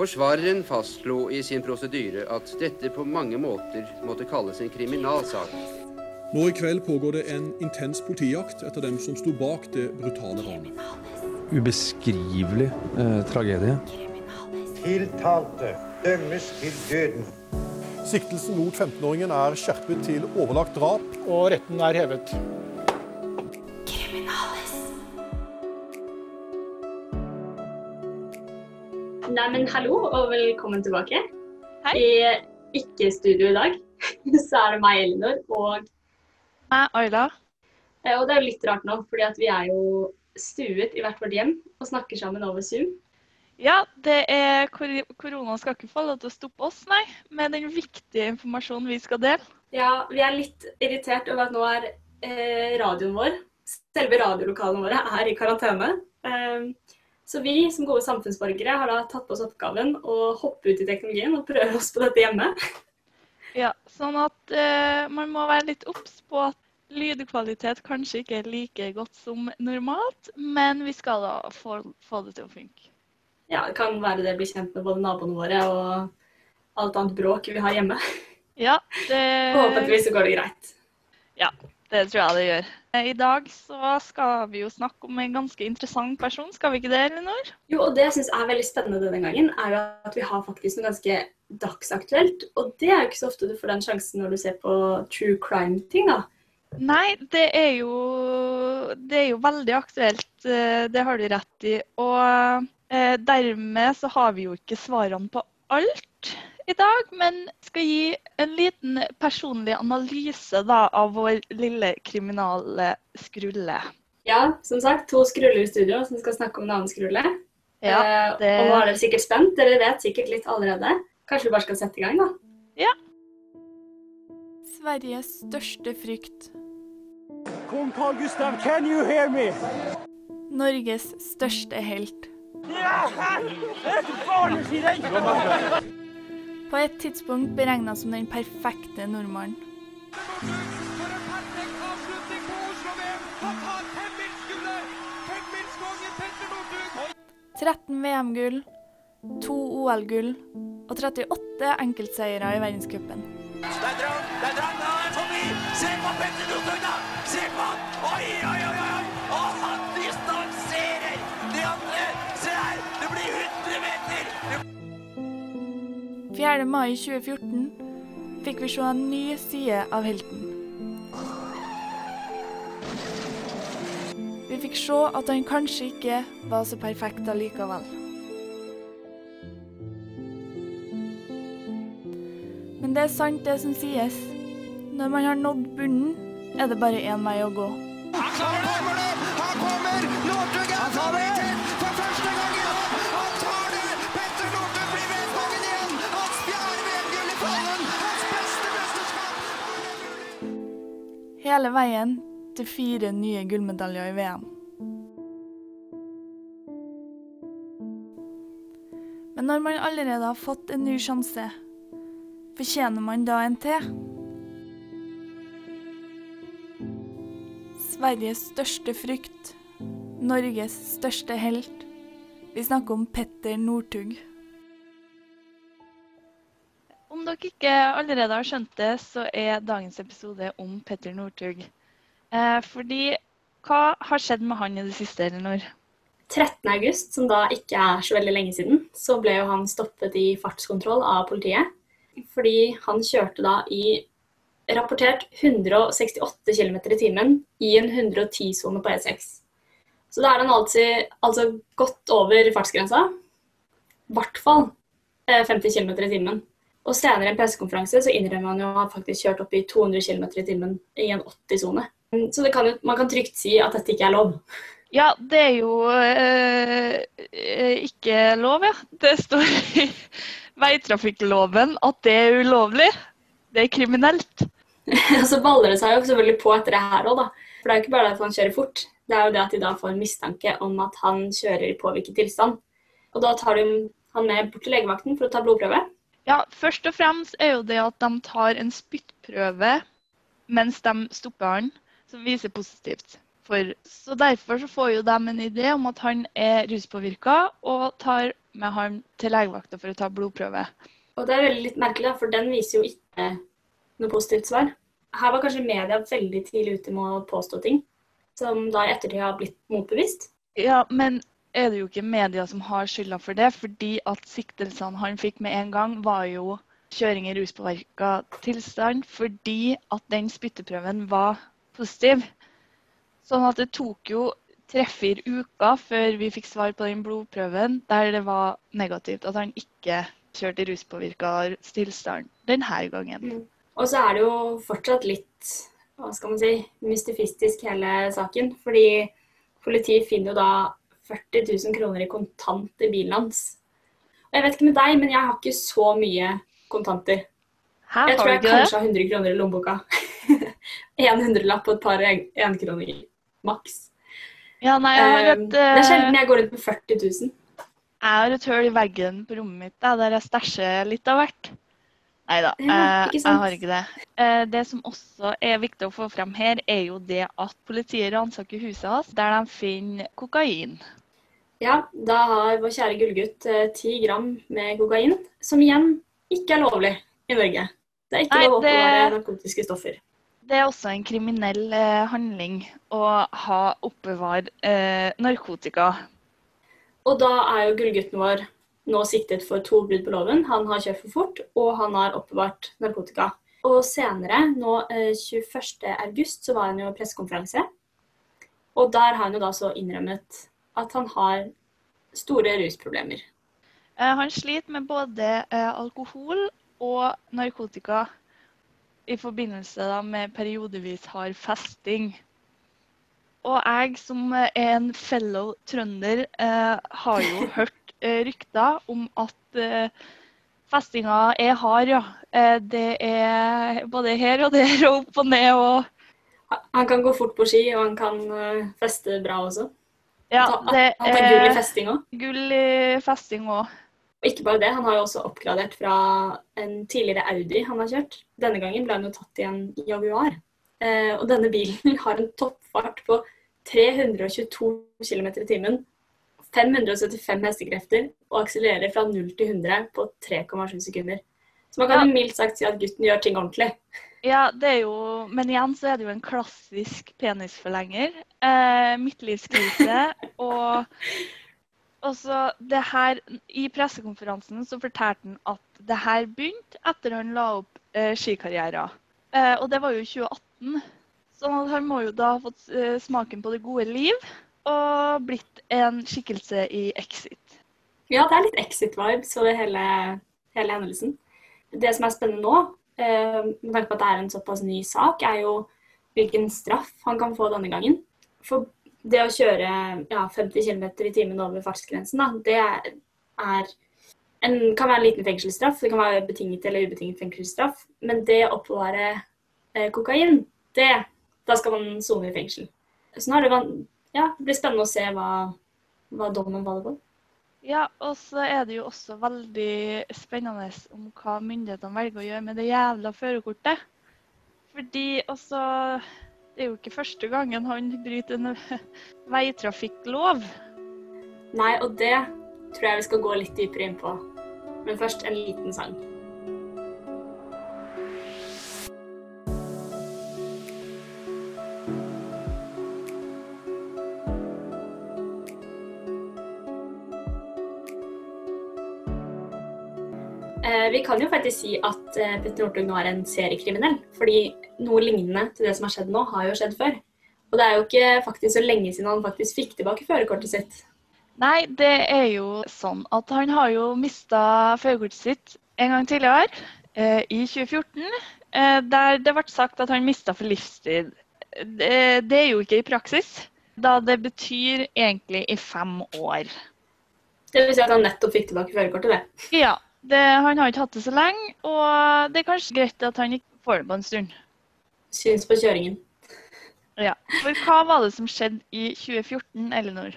Forsvareren fastslo i sin prosedyre at dette på mange måter måtte kalles en kriminalsak. Nå i kveld pågår det en intens politijakt etter dem som sto bak det brutale ranet. Ubeskrivelig eh, tragedie. Tiltalte dømmes til døden. Siktelsen mot 15-åringen er skjerpet til overlagt drap. Og retten er hevet. Neimen, hallo og velkommen tilbake. Hei. I ikke-studio i dag så er det meg, Elinor, og, Meg, Ayla. eh, og det er jo litt rart nå, fordi at vi er jo stuet i hvert vårt hjem og snakker sammen over Zoom. Ja, det er kor korona skal ikke få lov til å stoppe oss, nei. Med den viktige informasjonen vi skal dele. Ja, vi er litt irritert over at nå er eh, radioen vår, selve radiolokalene våre, er i karantene. Eh, så vi som gode samfunnsborgere har da tatt på oss oppgaven å hoppe ut i teknologien og prøve oss på dette hjemme. Ja, sånn at eh, man må være litt obs på at lydkvalitet kanskje ikke er like godt som normalt, men vi skal da få, få det til å funke. Ja, det kan være det blir kjent med både naboene våre og alt annet bråk vi har hjemme. Ja, det, Håpentligvis så går det greit. Ja, det tror jeg det gjør. Eh, I dag så skal vi jo snakke om en ganske interessant person, skal vi ikke det, Elinor? Jo, og det jeg syns er veldig spennende denne gangen, er jo at vi har faktisk noe ganske dagsaktuelt. Og det er jo ikke så ofte du får den sjansen når du ser på true crime-ting, da. Nei, det er jo, det er jo veldig aktuelt. eh, Det har du rett i. Og eh, dermed så har vi jo ikke svarene på alt i dag, men skal gi en liten personlig analyse da, av vår lille kriminale skrulle. Ja, som sagt, to skruller i studio som skal snakke om en annen skrulle. Ja, Eh, det- Og nå er dere sikkert spent. Dere vet sikkert litt allerede. Kanskje vi bare skal sette i gang, da. Ja. Sveriges største frykt. Kong Carl Gustav, can you hear me? Norges største helt. På et tidspunkt beregna som den perfekte nordmannen. 13 VM-gull, to OL-gull og 38 enkeltseiere i verdenscupen. – 4. mai 2014 fikk vi se en ny side av helten. Vi fikk se at han kanskje ikke var så perfekt allikevel. Men det er sant det som sies. Når man har nådd bunnen, er det bare én vei å gå. Han kommer det! Han kommer! Northug er favoritt Hele veien til fire nye gullmedaljer i VM. Men når man allerede har fått en ny sjanse, fortjener man da en til? Sveriges største frykt. Norges største helt. Vi snakker om Petter Northug. Dere ikke allerede har skjønt det, så er dagens episode om Petter Northug. Eh, fordi hva har skjedd med han i det siste, Elinor? 13. august, som da ikke er så veldig lenge siden, så ble jo han stoppet i fartskontroll av politiet. Fordi han kjørte da i rapportert 168 km i timen i en 110-sone på E6. Så da er han altså, altså godt over fartsgrensa. I hvert fall eh, 50 km i timen. Og senere i en pressekonferanse så innrømmer han jo å ha faktisk kjørt opp i 200 km i timen i en 80-sone. Så det kan man kan trygt si at dette ikke er lov. Ja, det er jo eh, ikke lov, ja. Det står i veitrafikkloven at det er ulovlig. Det er kriminelt. så baller det seg jo selvfølgelig på etter det her òg, da. For det er jo ikke bare at han kjører fort, det er jo det at de da får mistanke om at han kjører i påvirket tilstand. Og da tar de han med bort til legevakten for å ta blodprøve. Ja, først og fremst er jo det at de tar en spyttprøve mens de stopper han, som viser positivt For, så Derfor så får jo de en idé om at han er ruspåvirka, og tar med han til legevakta for å ta blodprøve. Og det er veldig litt merkelig, for den viser jo ikke noe positivt svar. Her var kanskje media veldig tidlig ute med å påstå ting, som da i ettertid har blitt motbevist. Ja, men er det jo ikke media som har skylda for det, fordi at siktelsene han fikk med en gang, var jo kjøring i ruspåvirka tilstand fordi at den spytteprøven var positiv. Sånn at det tok jo tre-fire uker før vi fikk svar på den blodprøven der det var negativt at han ikke kjørte i ruspåvirka tilstand denne gangen. Mm. Og så er det jo fortsatt litt hva skal man si, mystifistisk hele saken. Fordi politiet finner jo da 40 000 kroner i kontant i bilen hans. Og jeg vet ikke med deg, men jeg har ikke så mye kontanter. Her jeg tror jeg kanskje har 100 kroner i lommeboka. en hundrelapp og et par enkroner maks. Ja, nei, Um, et, det er sjelden eh, jeg går rundt med 40 000. Jeg har et hull i veggen på rommet mitt da, der jeg stæsjer litt av hvert. Nei da, Ja, jeg har ikke det. Eh, Det som også er viktig å få frem her, er jo det at politiet ransaker huset hans, der de finner kokain. Ja, da har vår kjære gullgutt eh, 10 gram med kokain, som igjen ikke er lovlig i Norge. Det er ikke Nei, lov å oppbevare narkotiske stoffer. Det er også en kriminell eh, handling å ha oppbevare eh, narkotika. Og da er jo gullgutten vår nå siktet for to brudd på loven. Han har kjørt for fort, og han har oppbevart narkotika. Og senere, nå eh, 21.8, så var han jo pressekonferanse. Og der har han jo da så innrømmet at han har store rusproblemer. Eh, Han sliter med både eh, alkohol og narkotika i forbindelse med periodevis hard festing. Og jeg som eh, er en fellow trønder, eh, har jo hørt eh, rykter om at eh, festinga er hard, ja. Eh, det er både her og der og opp og ned og Han kan gå fort på ski, og han kan eh, feste bra også. Ja, det han tar gull i festing òg. gull i festing òg. Og ikke bare det, han har jo også oppgradert fra en tidligere Audi han har kjørt. Denne gangen ble han jo tatt i en Jaguar. Eh, og denne bilen har en toppfart på 322 km i timen, 575 hestekrefter og akselererer fra 0 til 100 på 3,7 sekunder. Så man kan ja. mildt sagt si at gutten gjør ting ordentlig. Ja, det er jo Men igjen så er det jo en klassisk penisforlenger. Eh, midtlivskrise og så det her, I pressekonferansen så fortalte han at det her begynte etter han la opp eh, skikarrieren. Eh, og det var jo i 2018. Så han må jo da ha fått eh, smaken på det gode liv og blitt en skikkelse i Exit. Ja, det er litt exit-vibes over hele, hele hendelsen. Det som er spennende nå, eh, med tanke på at det er en såpass ny sak, er jo hvilken straff han kan få denne gangen. For det å kjøre ja, 50 km i timen over fartsgrensen, da, det er, en, kan være en liten fengselsstraff. Det kan være betinget eller ubetinget fengselsstraff. Men det å oppbevare eh, kokain, det, da skal man sone i fengsel. Så nå er det, ja, det blir spennende å se hva, hva dommen faller på. Ja, og så er det jo også veldig spennende om hva myndighetene velger å gjøre med det jævla førerkortet. Fordi også Det er jo ikke første gangen han bryter en veitrafikklov. Nei, og det tror jeg vi skal gå litt dypere inn på. Men først en liten sang. Vi kan jo faktisk si at eh, Petter Northug nå er en seriekriminell. Fordi noe lignende til det som har skjedd nå, har jo skjedd før. Og det er jo ikke faktisk så lenge siden han faktisk fikk tilbake førerkortet sitt. Nei, det er jo sånn at han har jo mista førerkortet sitt en gang tidligere, eh, i 2014. Eh, der det ble sagt at han mista for livstid. Det, det er jo ikke i praksis, da det betyr egentlig i fem år. Det vil si at han nettopp fikk tilbake førerkortet, det. Ja, det, han har ikke hatt det så lenge, og det er kanskje greit at han ikke får det på en stund. Syns på kjøringen. Ja, For hva var det som skjedde i 2014, Elinor?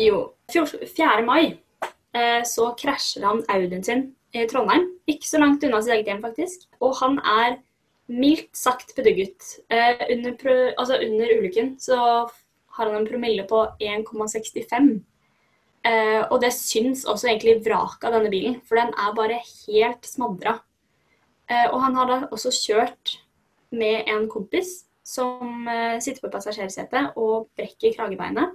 Jo, 4. mai eh, så krasjer han Audien sin i Trondheim. Ikke så langt unna sitt eget hjem, faktisk. Og han er mildt sagt bedugget. Eh, under, altså under ulykken så har han en promille på 1,65. Eh, og det syns også egentlig vraket av denne bilen, for den er bare helt smadra. Eh, og han har da også kjørt med en kompis som eh, sitter på passasjersetet og brekker kragebeinet.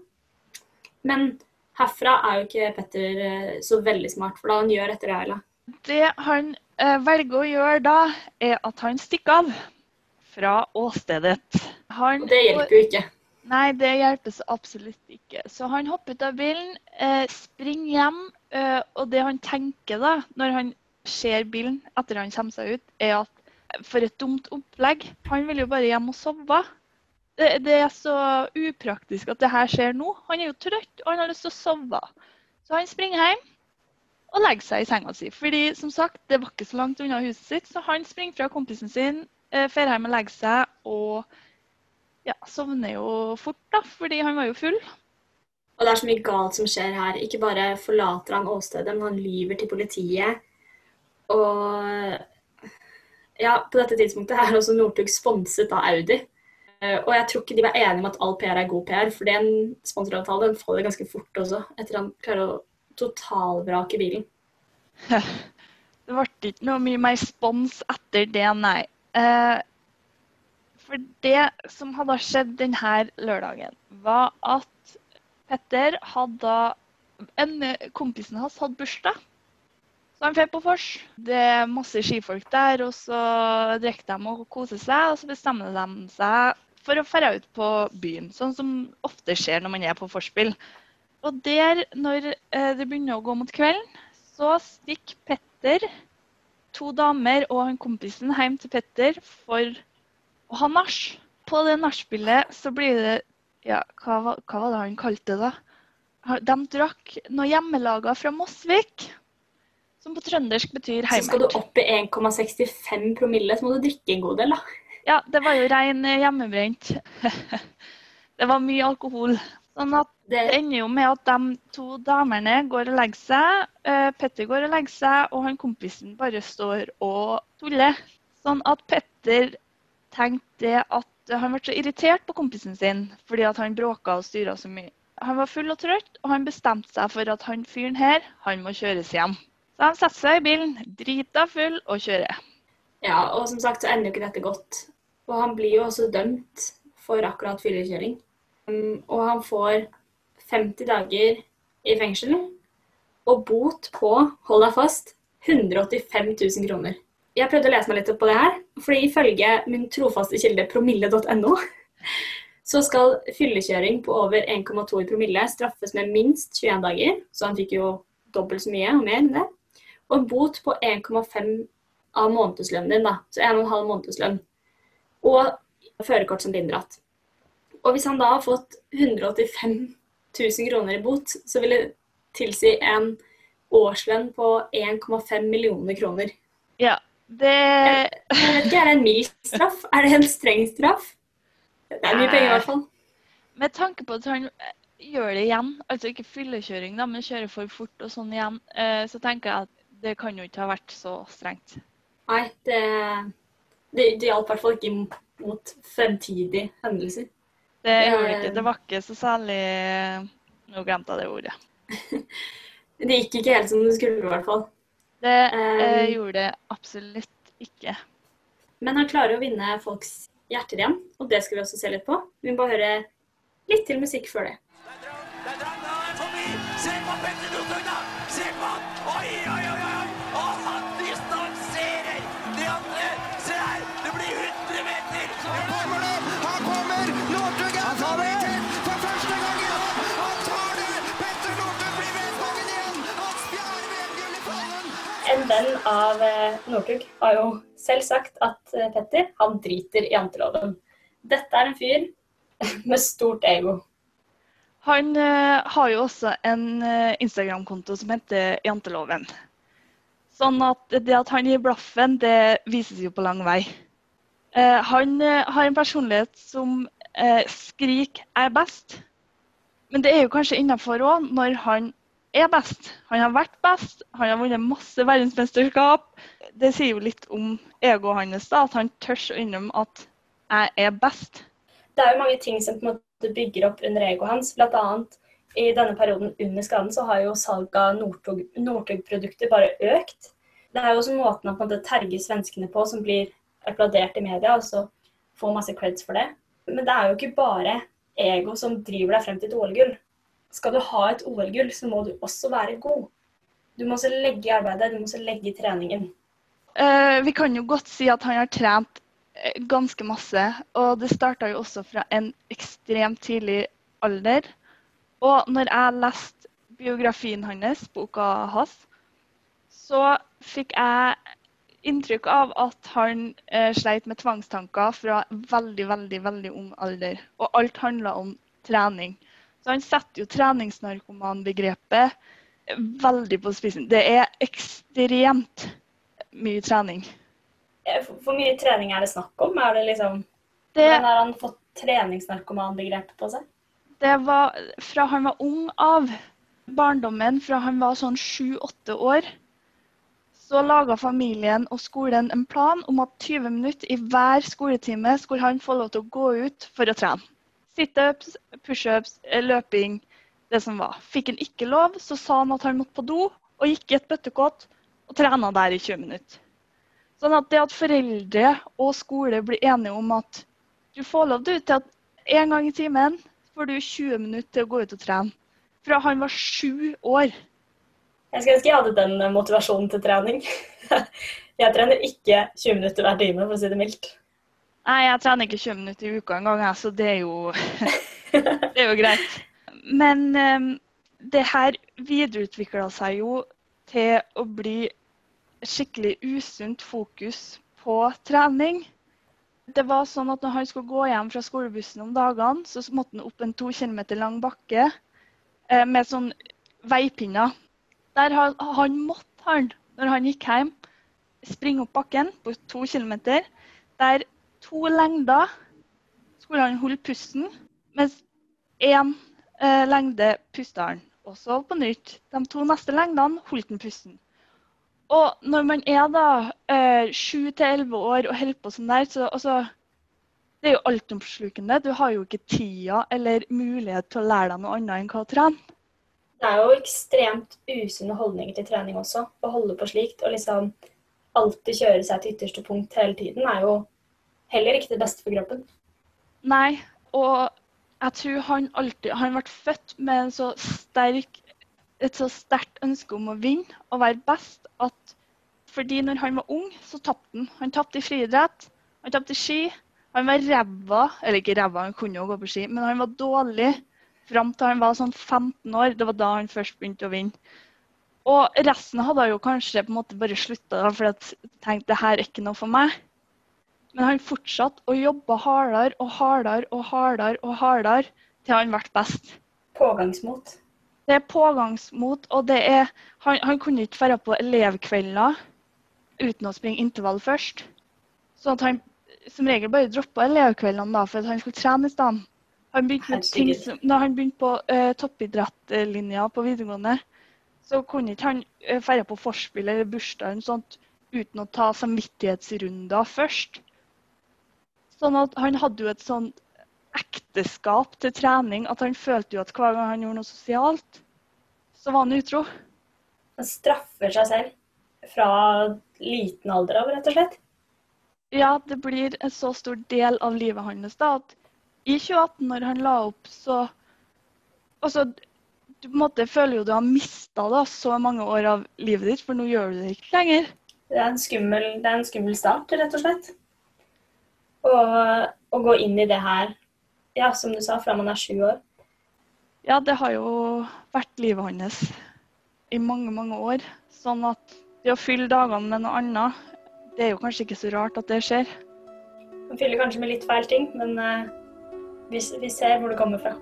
Men herfra er jo ikke Petter eh, så veldig smart, for da han gjør etter det, Ayla. Det han eh, velger å gjøre da, er at han stikker av fra åstedet. Han Og det hjelper jo ikke. Nei, det hjelper så absolutt ikke. Så han hopper ut av bilen, eh, springer hjem, eh, og det han tenker da, når han ser bilen etter han kommer seg ut, er at for et dumt opplegg. Han vil jo bare hjem og sove. Det, det er så upraktisk at det her skjer nå. Han er jo trøtt, og han har lyst til å sove. Så han springer hjem og legger seg i senga si. Fordi som sagt, det var ikke så langt unna huset sitt, så han springer fra kompisen sin, eh, drar hjem og legger seg, og ja, sovner jo fort, da, fordi han var jo full. Og det er så mye galt som skjer her. Ikke bare forlater han åstedet, men han lyver til politiet. Og ja, på dette tidspunktet er også Northug sponset av Audi. Eh, Og jeg tror ikke de var enige om at all PR er god PR, for en sponsoravtale den faller ganske fort også, etter han klarer å totalvrake bilen. Det ble ikke noe mye mer spons etter det, nei. For det som hadde skjedd denne lørdagen, var at Petter hadde en Kompisen hans hadde bursdag. Så han drar på vors. Det er masse skifolk der, og så drikker de og koser seg. Og så bestemmer de seg for å dra ut på byen, sånn som ofte skjer når man er på vorspiel. Og der, når eh, det begynner å gå mot kvelden, så stikker Petter, to damer og han kompisen hjem til Petter for å han nach. På det nachspielet så blir det Ja, hva, var- hva var det han kalte det, da? De drakk noe hjemmelaga fra Mosvik, som på trøndersk betyr Så skal du opp i 1,65 promille, så må du drikke en god del, da. Ja, det var jo rein eh, hjemmebrent. det var mye alkohol. Sånn at det ender jo med at de to damene går og legger seg. eh, Petter går og legger seg, og han kompisen bare står og tuller. Sånn at Petter tenkte at han ble så irritert på kompisen sin fordi at han bråka og styra så mye. Han var full og trøtt, og han bestemte seg for at han fyren her, han må kjøres hjem. Så han setter seg i bilen, drita full, og kjører. Ja, og som sagt så ender jo ikke dette godt. Og han blir jo også dømt for akkurat fyllekjøring. Um, og han får 50 dager i fengsel og bot på, hold deg fast, 185 000 kroner. Jeg prøvde å lese meg litt opp på det her, fordi ifølge min trofaste kilde promille.no så skal fyllekjøring på over 1,2 i promille straffes med minst 21 dager, så han fikk jo dobbelt så mye og mer enn det. Og en bot på 1,5 av månedslønnen din, da. Så 1,5 månedslønn. Og førerkort som blir inndratt. Og hvis han da har fått 185 000 kroner i bot, så vil det tilsi en årslønn på 1,5 millioner kroner. Ja, det Jeg vet ikke, Er det en mild straff? Er det en streng straff? Det er mye penger i hvert fall. Med tanke på at han eh, gjør det igjen, altså ikke fyllekjøring, da, men kjører for fort og sånn igjen, eh, så tenker jeg at det kan jo ikke ha vært så strengt. Nei, det, det, det hjalp i hvert fall ikke mot fremtidige hendelser. Det gjorde det ikke. Det var ikke så særlig Nå glemte jeg det ordet. Det gikk ikke helt som det skulle, i hvert fall. Det eh, Um, gjorde det absolutt ikke. Men han klarer å vinne folks hjerter igjen, og det skal vi også se litt på. Vi må bare høre litt til musikk før det. Se på Petter Northug, venn av eh, Northug har jo selv sagt at eh, Petter han driter i janteloven. Dette er en fyr med stort ego. Han eh, har jo også en Instagram-konto som heter Janteloven. Sånn at det at han gir blaffen, det vises jo på lang vei. Han har en personlighet som skrik er best'. Men det er jo kanskje innafor òg, når han er best. Han har vært best, han har vunnet masse verdensmesterskap. Det sier jo litt om egoet hans, da, at han tør å innrømme at 'jeg er best'. Det er jo mange ting som på en måte bygger opp under egoet hans. Blant annet i denne perioden under skaden så har jo salget av Northug- Northug-produkter bare økt. Det er jo også måten å på en svenskene på som blir applaudert i media, og så får masse creds for det. Men det er jo ikke bare ego som driver deg frem til et OL-gull. Skal du ha et OL-gull, så må du også være god. Du må også legge i arbeidet, du må også legge i treningen. Uh, vi kan jo godt si at han har trent eh, ganske masse. Og det starta jo også fra en ekstremt tidlig alder. Og når jeg leste biografien hans, boka hans, så fikk jeg inntrykk av at han eh, sleit med tvangstanker fra veldig, veldig, veldig ung alder. Og alt handla om trening. Så han setter jo treningsnarkomanbegrepet veldig på spissen. Det er ekstremt mye trening. Eh, Hvor mye trening er det snakk om? Er det liksom Det, Hvordan har han fått treningsnarkomanbegrepet på seg? det var fra han var ung av, barndommen, fra han var sånn sju-åtte år, så laga familien og skolen en plan om at 20 minutter i hver skoletime skulle han få lov til å gå ut for å trene. Situps, pushups, eh, løping, det som var. Fikk han ikke lov, så sa han at han måtte på do, og gikk i et bøttekott og trena der i 20 minutter. Sånn at det at foreldre og skole blir enige om at du får lov til at en gang i timen får du 20 minutter til å gå ut og trene. Fra han var sju år. Jeg skulle ønske jeg hadde den motivasjonen til trening. Jeg trener ikke 20 minutter hver time, for å si det mildt. Nei, jeg trener ikke 20 minutter i uka engang, så det er jo Det er jo greit. Men um, det her videreutvikla seg jo til å bli skikkelig usunt fokus på trening. Det var sånn at når han skulle gå hjem fra skolebussen om dagene, så måtte han opp en to kilometer lang bakke eh, med sånn veipinner. Der han, han måtte han, når han gikk hjem, springe opp bakken på to kilometer. Der to lengder skulle han holde pusten, mens én eh, lengde pusta han. Og så på nytt. De to neste lengdene holdt han pusten. Og når man er da sju til elleve år og holder på sånn der, så altså, Det er jo altomslukende. Du har jo ikke tida eller mulighet til å lære deg noe annet enn hva å trene. Det er jo ekstremt usunne holdninger til trening også. Å holde på slikt og liksom alltid kjøre seg til ytterste punkt hele tiden er jo heller ikke det beste for kroppen. Nei, og jeg tror han alltid Han ble født med så sterk, et så sterkt ønske om å vinne og være best at fordi når han var ung, så tapte han. Han tapte i friidrett, han tapte i ski. Han var ræva, eller ikke ræva, han kunne jo gå på ski, men han var dårlig fram til han var sånn 15 år. Det var da han først begynte å vinne. Og resten hadde jo kanskje på en måte bare slutta fordi jeg tenkte det her er ikke noe for meg. Men han fortsatte å jobbe hardere og hardere og hardere og hardere til han ble best. Pågangsmot. Det er pågangsmot, og det er Han, han kunne ikke dra på elevkvelder uten å springe intervall først. Så han som regel bare droppa elevkveldene da, for at han skulle trene i stedet. Han begynte ting da han begynte på uh, toppidrettslinja på videregående, så kunne ikke han dra på forspill eller bursdag eller sånt uten å ta samvittighetsrunder først. Sånn at han hadde jo et sånn ekteskap til trening at han følte jo at hver gang han gjorde noe sosialt, så var han utro. Han straffer seg selv fra liten alder av, rett og slett. Ja, det blir en så stor del av livet hans da, at i 2018, når han la opp, så Altså, du på en måte føler jo du har mista så mange år av livet ditt, for nå gjør du det ikke lenger. Det er en skummel, det er en skummel start, rett og slett. Og å gå inn i det her, ja, som du sa, fra man er sju år. Ja, det har jo vært livet hans i mange, mange år. Sånn at det å fylle dagene med noe annet, det er jo kanskje ikke så rart at det skjer. Man fyller kanskje med litt feil ting, men eh, vi, vi ser hvor det kommer fra.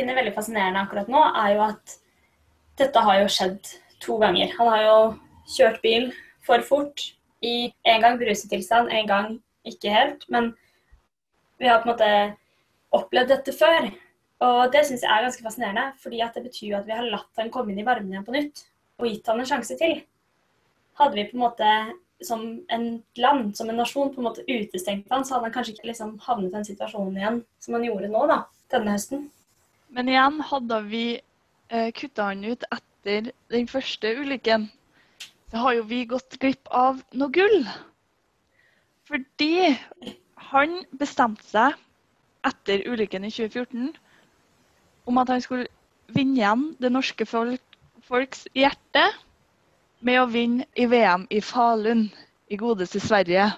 Finner veldig fascinerende akkurat nå, er jo at dette har jo skjedd to ganger. Han har jo kjørt bil for fort I en gang brusetilstand, en gang ikke helt. Men vi har på en måte opplevd dette før. Og det syns jeg er ganske fascinerende, fordi at det betyr jo at vi har latt han komme inn i varmen igjen på nytt. Og gitt han en sjanse til. Hadde vi på en måte som en land, som en nasjon, på en måte utestengt han, så hadde han kanskje ikke liksom havnet i den situasjonen igjen som han gjorde nå, da, denne høsten. Men igjen, hadde vi eh, kutta han ut etter den første ulykken, så har jo vi gått glipp av noe gull. Fordi han bestemte seg etter ulykken i 2014 om at han skulle vinne igjen det norske folk, folks hjerte med å vinne i VM i Falun i godeste Sverige.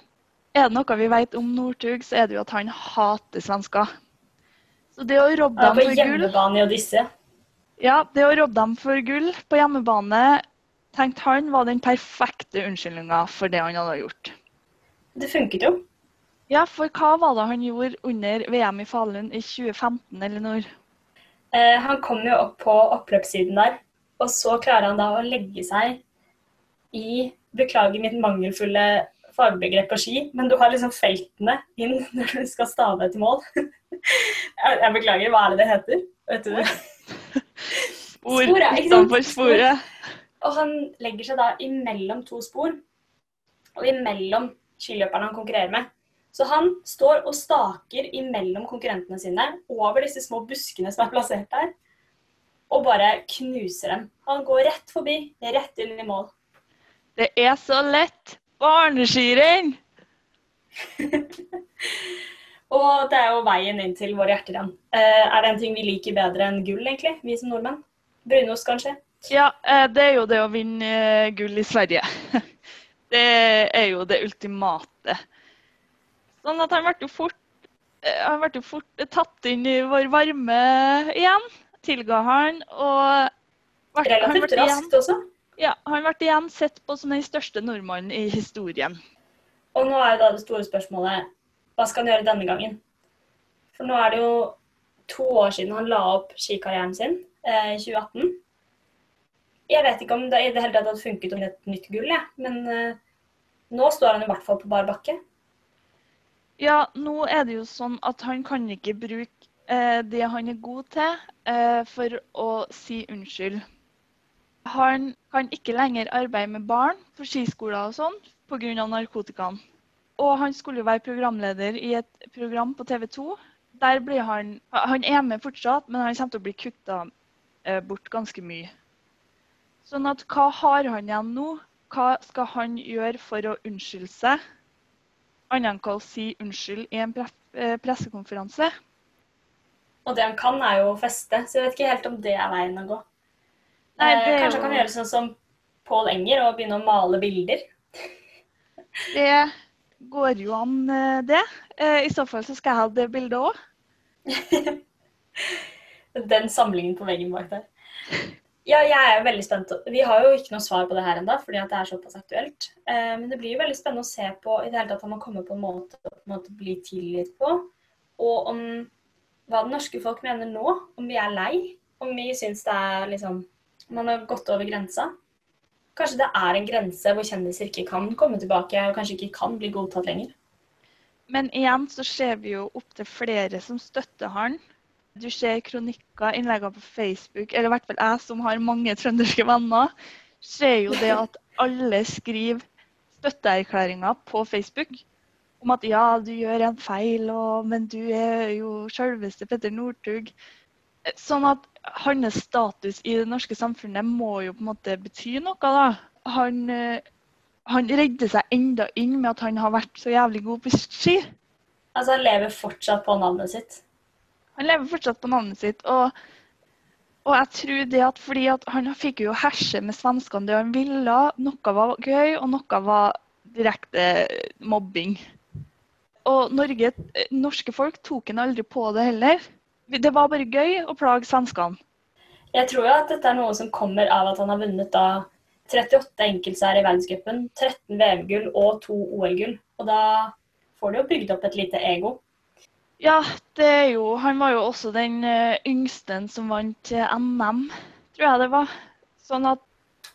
Er det noe vi vet om Northug, så er det jo at han hater svensker. Så det å robbe dem for gull hjemmebane i Odyssey. ja, det å robbe dem for gull på hjemmebane tenkte han var den perfekte unnskyldninga for det han hadde gjort. Det funket jo. Ja, for hva var det han gjorde under VM i Falun i 2015, Elinor? Eh, han kom jo opp på oppløpssiden der, og så klarer han da å legge seg i Beklager mitt mangelfulle fagbegrep på ski, men du har liksom feltene inn når du skal stave til mål. jeg, jeg beklager, hva er det det heter? Vet du det? Spor utenfor sporet. Og han legger seg da imellom to spor, og imellom skiløperne han konkurrerer med. Så han står og staker imellom konkurrentene sine over disse små buskene som er plassert der, og bare knuser dem. Han går rett forbi, rett inn i mål. Det er så lett! Barneskirenn! Og det er jo veien inn til våre hjerter igjen. Eh, er det en ting vi liker bedre enn gull, egentlig? Vi som nordmenn? Brunost, kanskje? Ja, eh, det er jo det å vinne eh, gull i Sverige. Det er jo det ultimate. Sånn at han ble jo fort, han ble jo fort tatt inn i vår varme igjen. Tilga han, og ble, Relativt raskt også. Ja, han ble igjen sett på som den største nordmannen i historien. Og nå er jo da det store spørsmålet hva skal han gjøre denne gangen? For nå er det jo to år siden han la opp skikarrieren sin, eh, i 2018. Jeg vet ikke om det i det hele tatt hadde funket om det et nytt gull, jeg. Men eh, nå står han i hvert fall på bar bakke. Ja, nå er det jo sånn at han kan ikke bruke eh, det han er god til, eh, for å si unnskyld. Han kan ikke lenger arbeide med barn på skiskoler og sånn pga. narkotikaen. Og han skulle jo være programleder i et program på TV 2. Der blir han Han er med fortsatt, men han kommer til å bli kutta eh, bort ganske mye. Sånn at hva har han igjen nå? Hva skal han gjøre for å unnskylde seg? Annet enn å si unnskyld i en eh, pressekonferanse. Og det han kan, er jo å feste, så jeg vet ikke helt om det er veien å gå. Nei, eh, det kanskje han kan gjøre sånn som Pål Enger og begynne å male bilder. Det går jo an, eh, det. Eh, I så fall så skal jeg ha det bildet òg. Den samlingen på veggen bak der. Ja, jeg er jo veldig spent. Vi har jo ikke noe svar på det her ennå, fordi at det er såpass aktuelt. Men det blir jo veldig spennende å se på i det hele tatt om man kommer på en måte å bli tilgitt på. Og om hva det norske folk mener nå. Om vi er lei. Om vi syns det er liksom Man har gått over grensa. Kanskje det er en grense hvor kjendiser ikke kan komme tilbake og kanskje ikke kan bli godtatt lenger. Men igjen så ser vi jo opptil flere som støtter han. Du ser kronikker, innlegger på Facebook, eller i hvert fall jeg som har mange trønderske venner, ser jo det at alle skriver støtteerklæringer på Facebook om at ja, du gjør en feil, og, men du er jo selveste Petter Northug. Sånn at hans status i det norske samfunnet må jo på en måte bety noe, da. Han, eh, han redder seg enda inn med at han har vært så jævlig god på ski. Altså, han lever fortsatt på navnet sitt. Han lever fortsatt på navnet sitt. Og, og jeg tror det at fordi at han fikk jo herse med svenskene det han ville. Noe var gøy, og noe var direkte mobbing. Og Norge, norske folk tok han aldri på det heller. Det var bare gøy å plage svenskene. Jeg tror jo at dette er noe som kommer av at han har vunnet da 38 enkeltseier i verdenscupen, 13 VM-gull og to OL-gull. Og da får du jo bygd opp et lite ego. Ja, det er jo Han var jo også den eh, yngste som vant eh, NM, tror jeg det var. Sånn at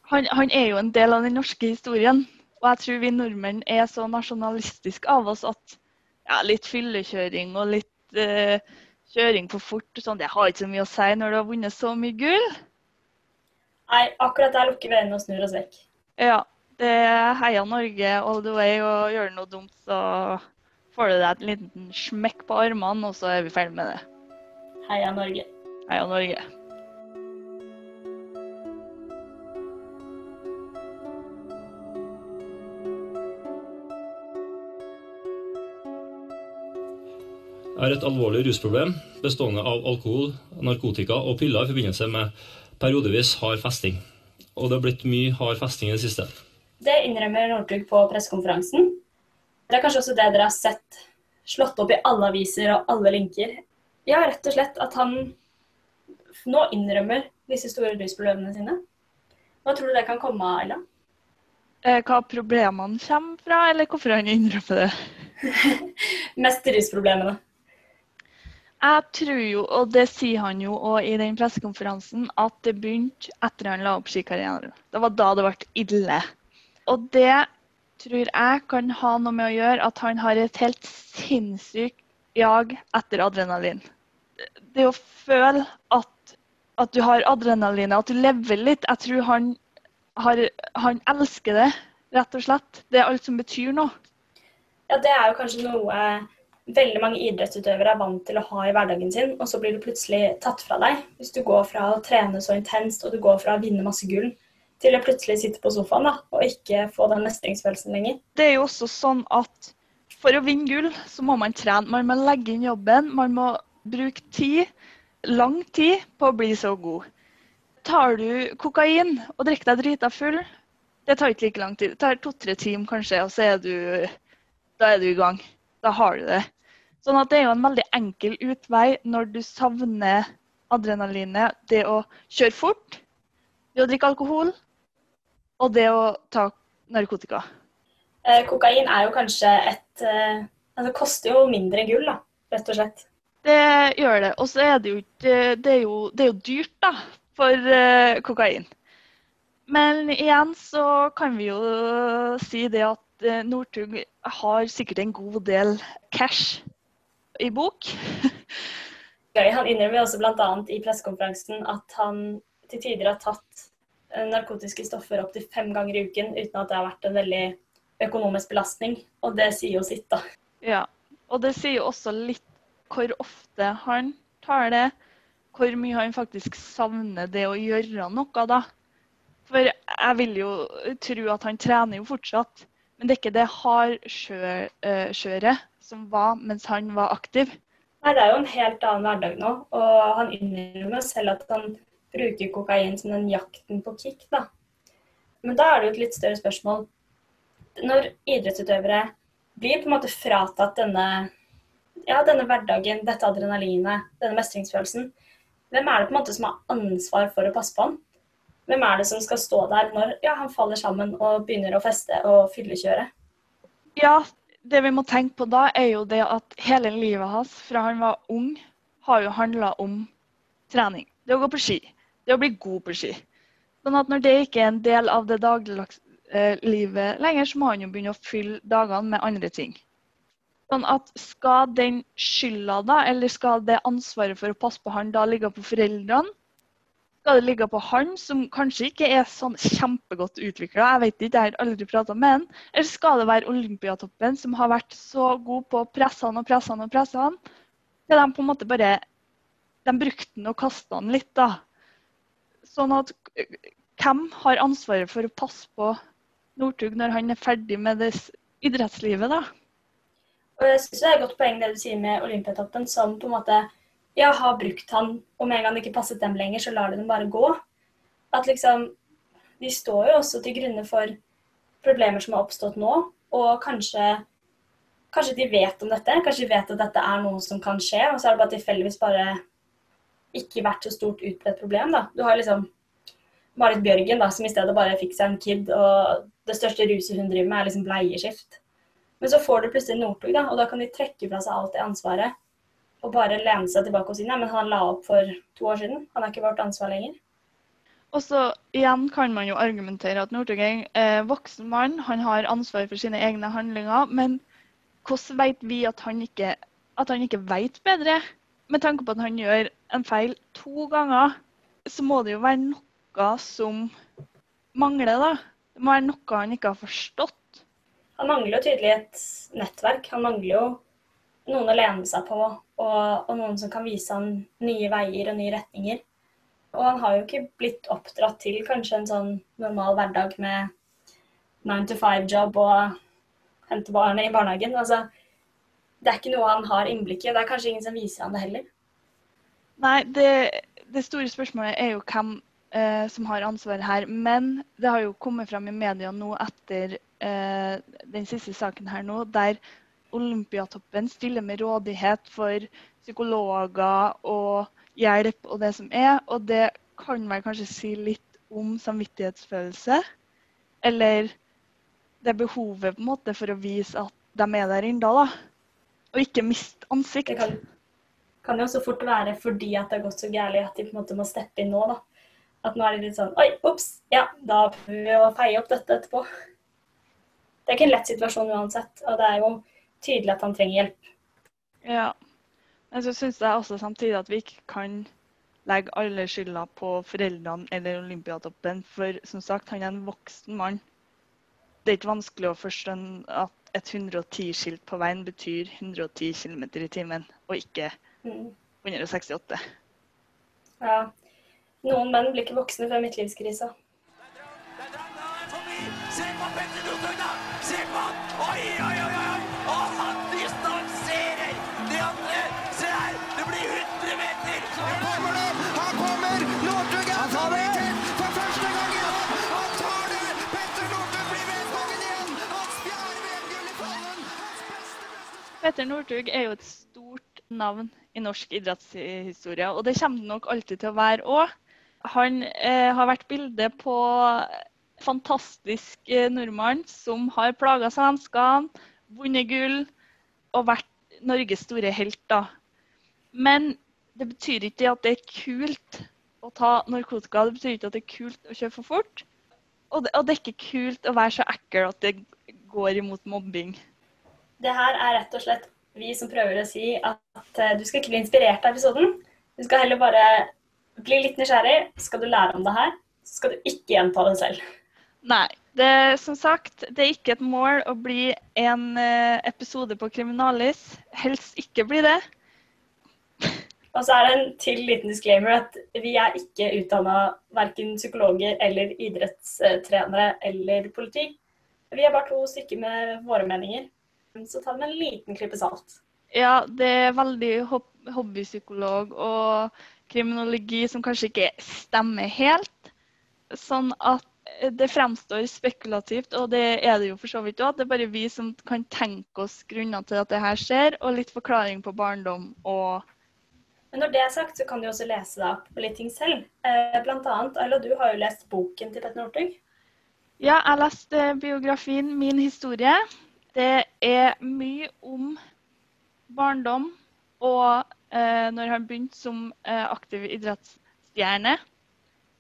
han, han er jo en del av den norske historien. Og jeg tror vi nordmenn er så nasjonalistiske av oss at ja, litt fyllekjøring og litt eh, kjøring for fort og sånn, det har ikke så mye å si når du har vunnet så mye gull. Nei, akkurat der lukker vi øynene og snur oss vekk. Ja, det heia Norge all the way, og gjør du noe dumt, så får du deg et liten smekk på armene, og så er vi ferdig med det. Heia Norge. Heia Norge. Er et alvorlig rusproblem bestående av alkohol, narkotika og piller i forbindelse med periodevis hard festing. Og det har blitt mye hard festing i det siste. Det innrømmer Northug på pressekonferansen. Det er kanskje også det dere har sett slått opp i alle aviser og alle linker. Ja, rett og slett at han nå innrømmer disse store rusproblemene sine. Hva tror du det kan komme av, Ella? Eh, hva problemene kommer fra, eller hvorfor han innrømmer det? Mest rusproblemene. Jeg tror jo, og det sier han jo òg i den pressekonferansen, at det begynte etter han la opp skikarrieren. Det var da det ble ille. Og det tror jeg kan ha noe med å gjøre at han har et helt sinnssykt jag etter adrenalin. Det å føle at, at du har adrenalinet, at du lever litt, jeg tror han, har, han elsker det, rett og slett. Det er alt som betyr noe. Ja, det er jo kanskje noe veldig mange idrettsutøvere er vant til å ha i hverdagen sin, og så blir det plutselig tatt fra deg. Hvis du går fra å trene så intenst og du går fra å vinne masse gull til å plutselig sitte på sofaen da, og ikke få den mestringsfølelsen lenger. Det er jo også sånn at for å vinne gull, så må man trene. Man må legge inn jobben. Man må bruke tid, lang tid, på å bli så god. Tar du kokain og drikker deg drita full, det tar ikke like lang tid. Det tar to-tre timer kanskje, og så er du, da er du i gang. Da har du det. Sånn at det er jo en veldig enkel utvei når du savner adrenalinet. Det å kjøre fort, det å drikke alkohol og det å ta narkotika. Eh, kokain er jo kanskje et eh, altså koster jo mindre gull, da, rett og slett. Det gjør det. Og så er det jo det, er jo, det er jo dyrt, da, for eh, kokain. Men igjen så kan vi jo si det at eh, Northug har sikkert en god del cash i bok. Han innrømmer også bl.a. i pressekonferansen at han til tider har tatt eh, narkotiske stoffer opptil fem ganger i uken uten at det har vært en veldig økonomisk belastning. Og det sier jo sitt, da. Ja, og det sier jo også litt hvor ofte han tar det. Hvor mye han faktisk savner det å gjøre noe, da. For jeg vil jo tro at han trener jo fortsatt. Men det er ikke det hardkjøret som var mens han var aktiv. Nei, Det er jo en helt annen hverdag nå. Og han innrømmer selv at han bruker kokain som den jakten på kick. da. Men da er det jo et litt større spørsmål. Når idrettsutøvere blir på en måte fratatt denne, ja, denne hverdagen, dette adrenalinet, denne mestringsfølelsen, hvem er det på en måte som har ansvar for å passe på han? Hvem er det som skal stå der når ja, han faller sammen og begynner å feste og fyllekjøre? Ja, det vi må tenke på da, er jo det at hele livet hans fra han var ung, har jo handla om trening. Det å gå på ski. Det å bli god på ski. Sånn at når det ikke er en del av det dagliglivet lenger, så må han jo begynne å fylle dagene med andre ting. Sånn at Skal den skylda, da, eller skal det ansvaret for å passe på han da ligge på foreldrene? Skal det ligge på han, som kanskje ikke er sånn kjempegodt utvikla, jeg vet ikke, jeg har aldri prata med han? Eller skal det være Olympiatoppen, som har vært så god på å presse han og presse han og presse han, til de på en måte bare De brukte han og kasta han litt, da. Sånn at hvem har ansvaret for å passe på Northug når han er ferdig med det idrettslivet, da? Og jeg synes Det er et godt poeng det du sier med Olympiatoppen, som på en måte ja, har brukt han, og med en gang det ikke passet dem lenger, så lar de dem bare gå. At liksom De står jo også til grunne for problemer som har oppstått nå, og kanskje Kanskje de vet om dette, kanskje de vet at dette er noe som kan skje, og så har det bare tilfeldigvis bare ikke vært så stort utbredt problem. da. Du har liksom Marit Bjørgen, da, som i stedet bare fikk seg en kid, og det største ruset hun driver med, er liksom bleieskift. Men så får du plutselig Northug, da, og da kan de trekke fra seg alt det ansvaret og bare lene seg tilbake og si nei, men han la opp for to år siden. Han er ikke vårt ansvar lenger. Og så igjen kan man jo argumentere at Northug er en voksen mann, han har ansvar for sine egne handlinger. Men hvordan vet vi at han ikke, at han ikke vet bedre? Med tanke på at han gjør en feil to ganger, så må det jo være noe som mangler, da. Det må være noe han ikke har forstått. Han mangler jo tydelig et nettverk. Han mangler jo noen å lene seg på, og, og noen som kan vise han nye veier og nye retninger. Og han har jo ikke blitt oppdratt til kanskje en sånn normal hverdag med nine to five-jobb og hente barnet i barnehagen. Altså, det er ikke noe han har innblikk i. og Det er kanskje ingen som viser han det heller. Nei, det, det store spørsmålet er jo hvem eh, som har ansvaret her. Men det har jo kommet fram i media nå etter eh, den siste saken her nå, der Olympiatoppen stiller med rådighet for psykologer og hjelp og det som er. Og det kan vel kanskje si litt om samvittighetsfølelse. Eller det behovet på en måte for å vise at de er der ennå, da. Og ikke miste ansikt. Det kan, kan jo også fort være fordi at det har gått så gærent at de på en måte må steppe inn nå. da. At nå er det litt sånn Oi, ops, ja, da prøver vi å feie opp dette etterpå. Det er ikke en lett situasjon uansett, og det er jo tydelig at han trenger hjelp. Ja. Men så syns jeg også samtidig at vi ikke kan legge alle skylda på foreldrene eller Olympiatoppen, for som sagt, han er en voksen mann. Det er ikke vanskelig å forstå at et 110-skilt på veien betyr 110 km i timen, og ikke 168. Ja. Noen menn blir ikke voksne før midtlivskrisa. Petter Northug er jo et stort navn i norsk idrettshistorie, og det kommer det nok alltid til å være òg. Han eh, har vært bilde på fantastisk eh, nordmann som har plaga svenskene, vunnet gull og vært Norges store helt. Men det betyr ikke at det er kult å ta narkotika. Det betyr ikke at det er kult å kjøre for fort. Og det, og det er ikke kult å være så ekkel at det går imot mobbing. Det her er rett og slett vi som prøver å si at eh, du skal ikke bli inspirert av episoden. Du skal heller bare bli litt nysgjerrig. Skal du lære om det her, så skal du ikke gjenta det selv. Nei. Det, som sagt, det er ikke et mål å bli en eh, episode på Kriminalis. Helst ikke bli det. Og så er det en til liten disclaimer at vi er ikke utdanna verken psykologer eller idrettstrenere eller politi. Vi er bare to stykker med våre meninger. Så ta det med en liten klype salt. Ja, det er veldig hobbypsykolog og kriminologi som kanskje ikke stemmer helt. Sånn at det fremstår spekulativt, og det er det jo for så vidt òg. Det er bare vi som kan tenke oss grunner til at det her skjer, og litt forklaring på barndom og Men når det er sagt, så kan du også lese deg opp på litt ting selv. Eh, Blant annet, Ayla, du har jo lest boken til Petter Northug. Ja, jeg leste biografien 'Min historie'. Det er mye om barndom og eh, når han begynte som eh, aktiv idrettsstjerne.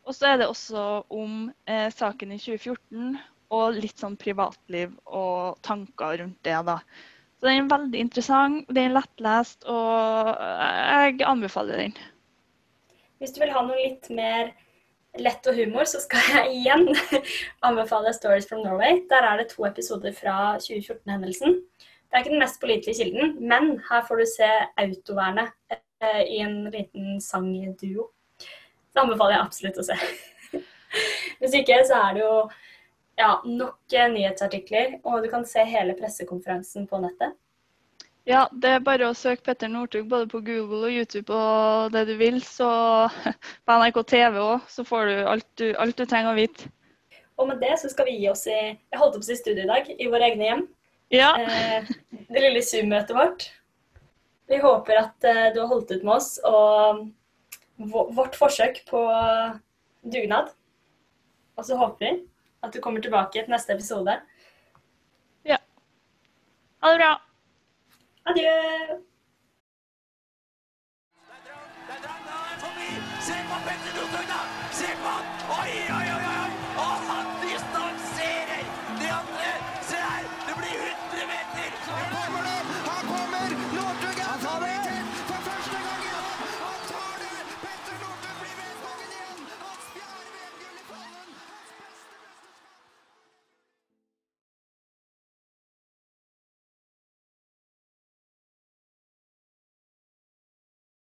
Og så er det også om eh, saken i 2014 og litt sånn privatliv og tanker rundt det. da. Så den er veldig interessant, den er lettlest, og jeg anbefaler den. Hvis du vil ha noe litt mer lett og humor, så skal jeg igjen anbefale Stories from Norway. Der er det to episoder fra 2014-hendelsen. Det er ikke den mest pålitelige kilden, men her får du se autovernet eh, i en liten sangduo. Det anbefaler jeg absolutt å se. Hvis ikke så er det jo ja, nok nyhetsartikler, og du kan se hele pressekonferansen på nettet. Ja, det er bare å søke Petter Northug både på Google og YouTube og det du vil. Så på NRK TV òg, så får du alt, du alt du trenger å vite. Og med det så skal vi gi oss i Jeg holdt opp i studio i dag, i våre egne hjem. Ja. Eh, det lille Zoom-møtet vårt. Vi håper at eh, du har holdt ut med oss og vårt forsøk på dugnad. Og så håper vi at du kommer tilbake til neste episode. Ja. Ha det bra. Adieu.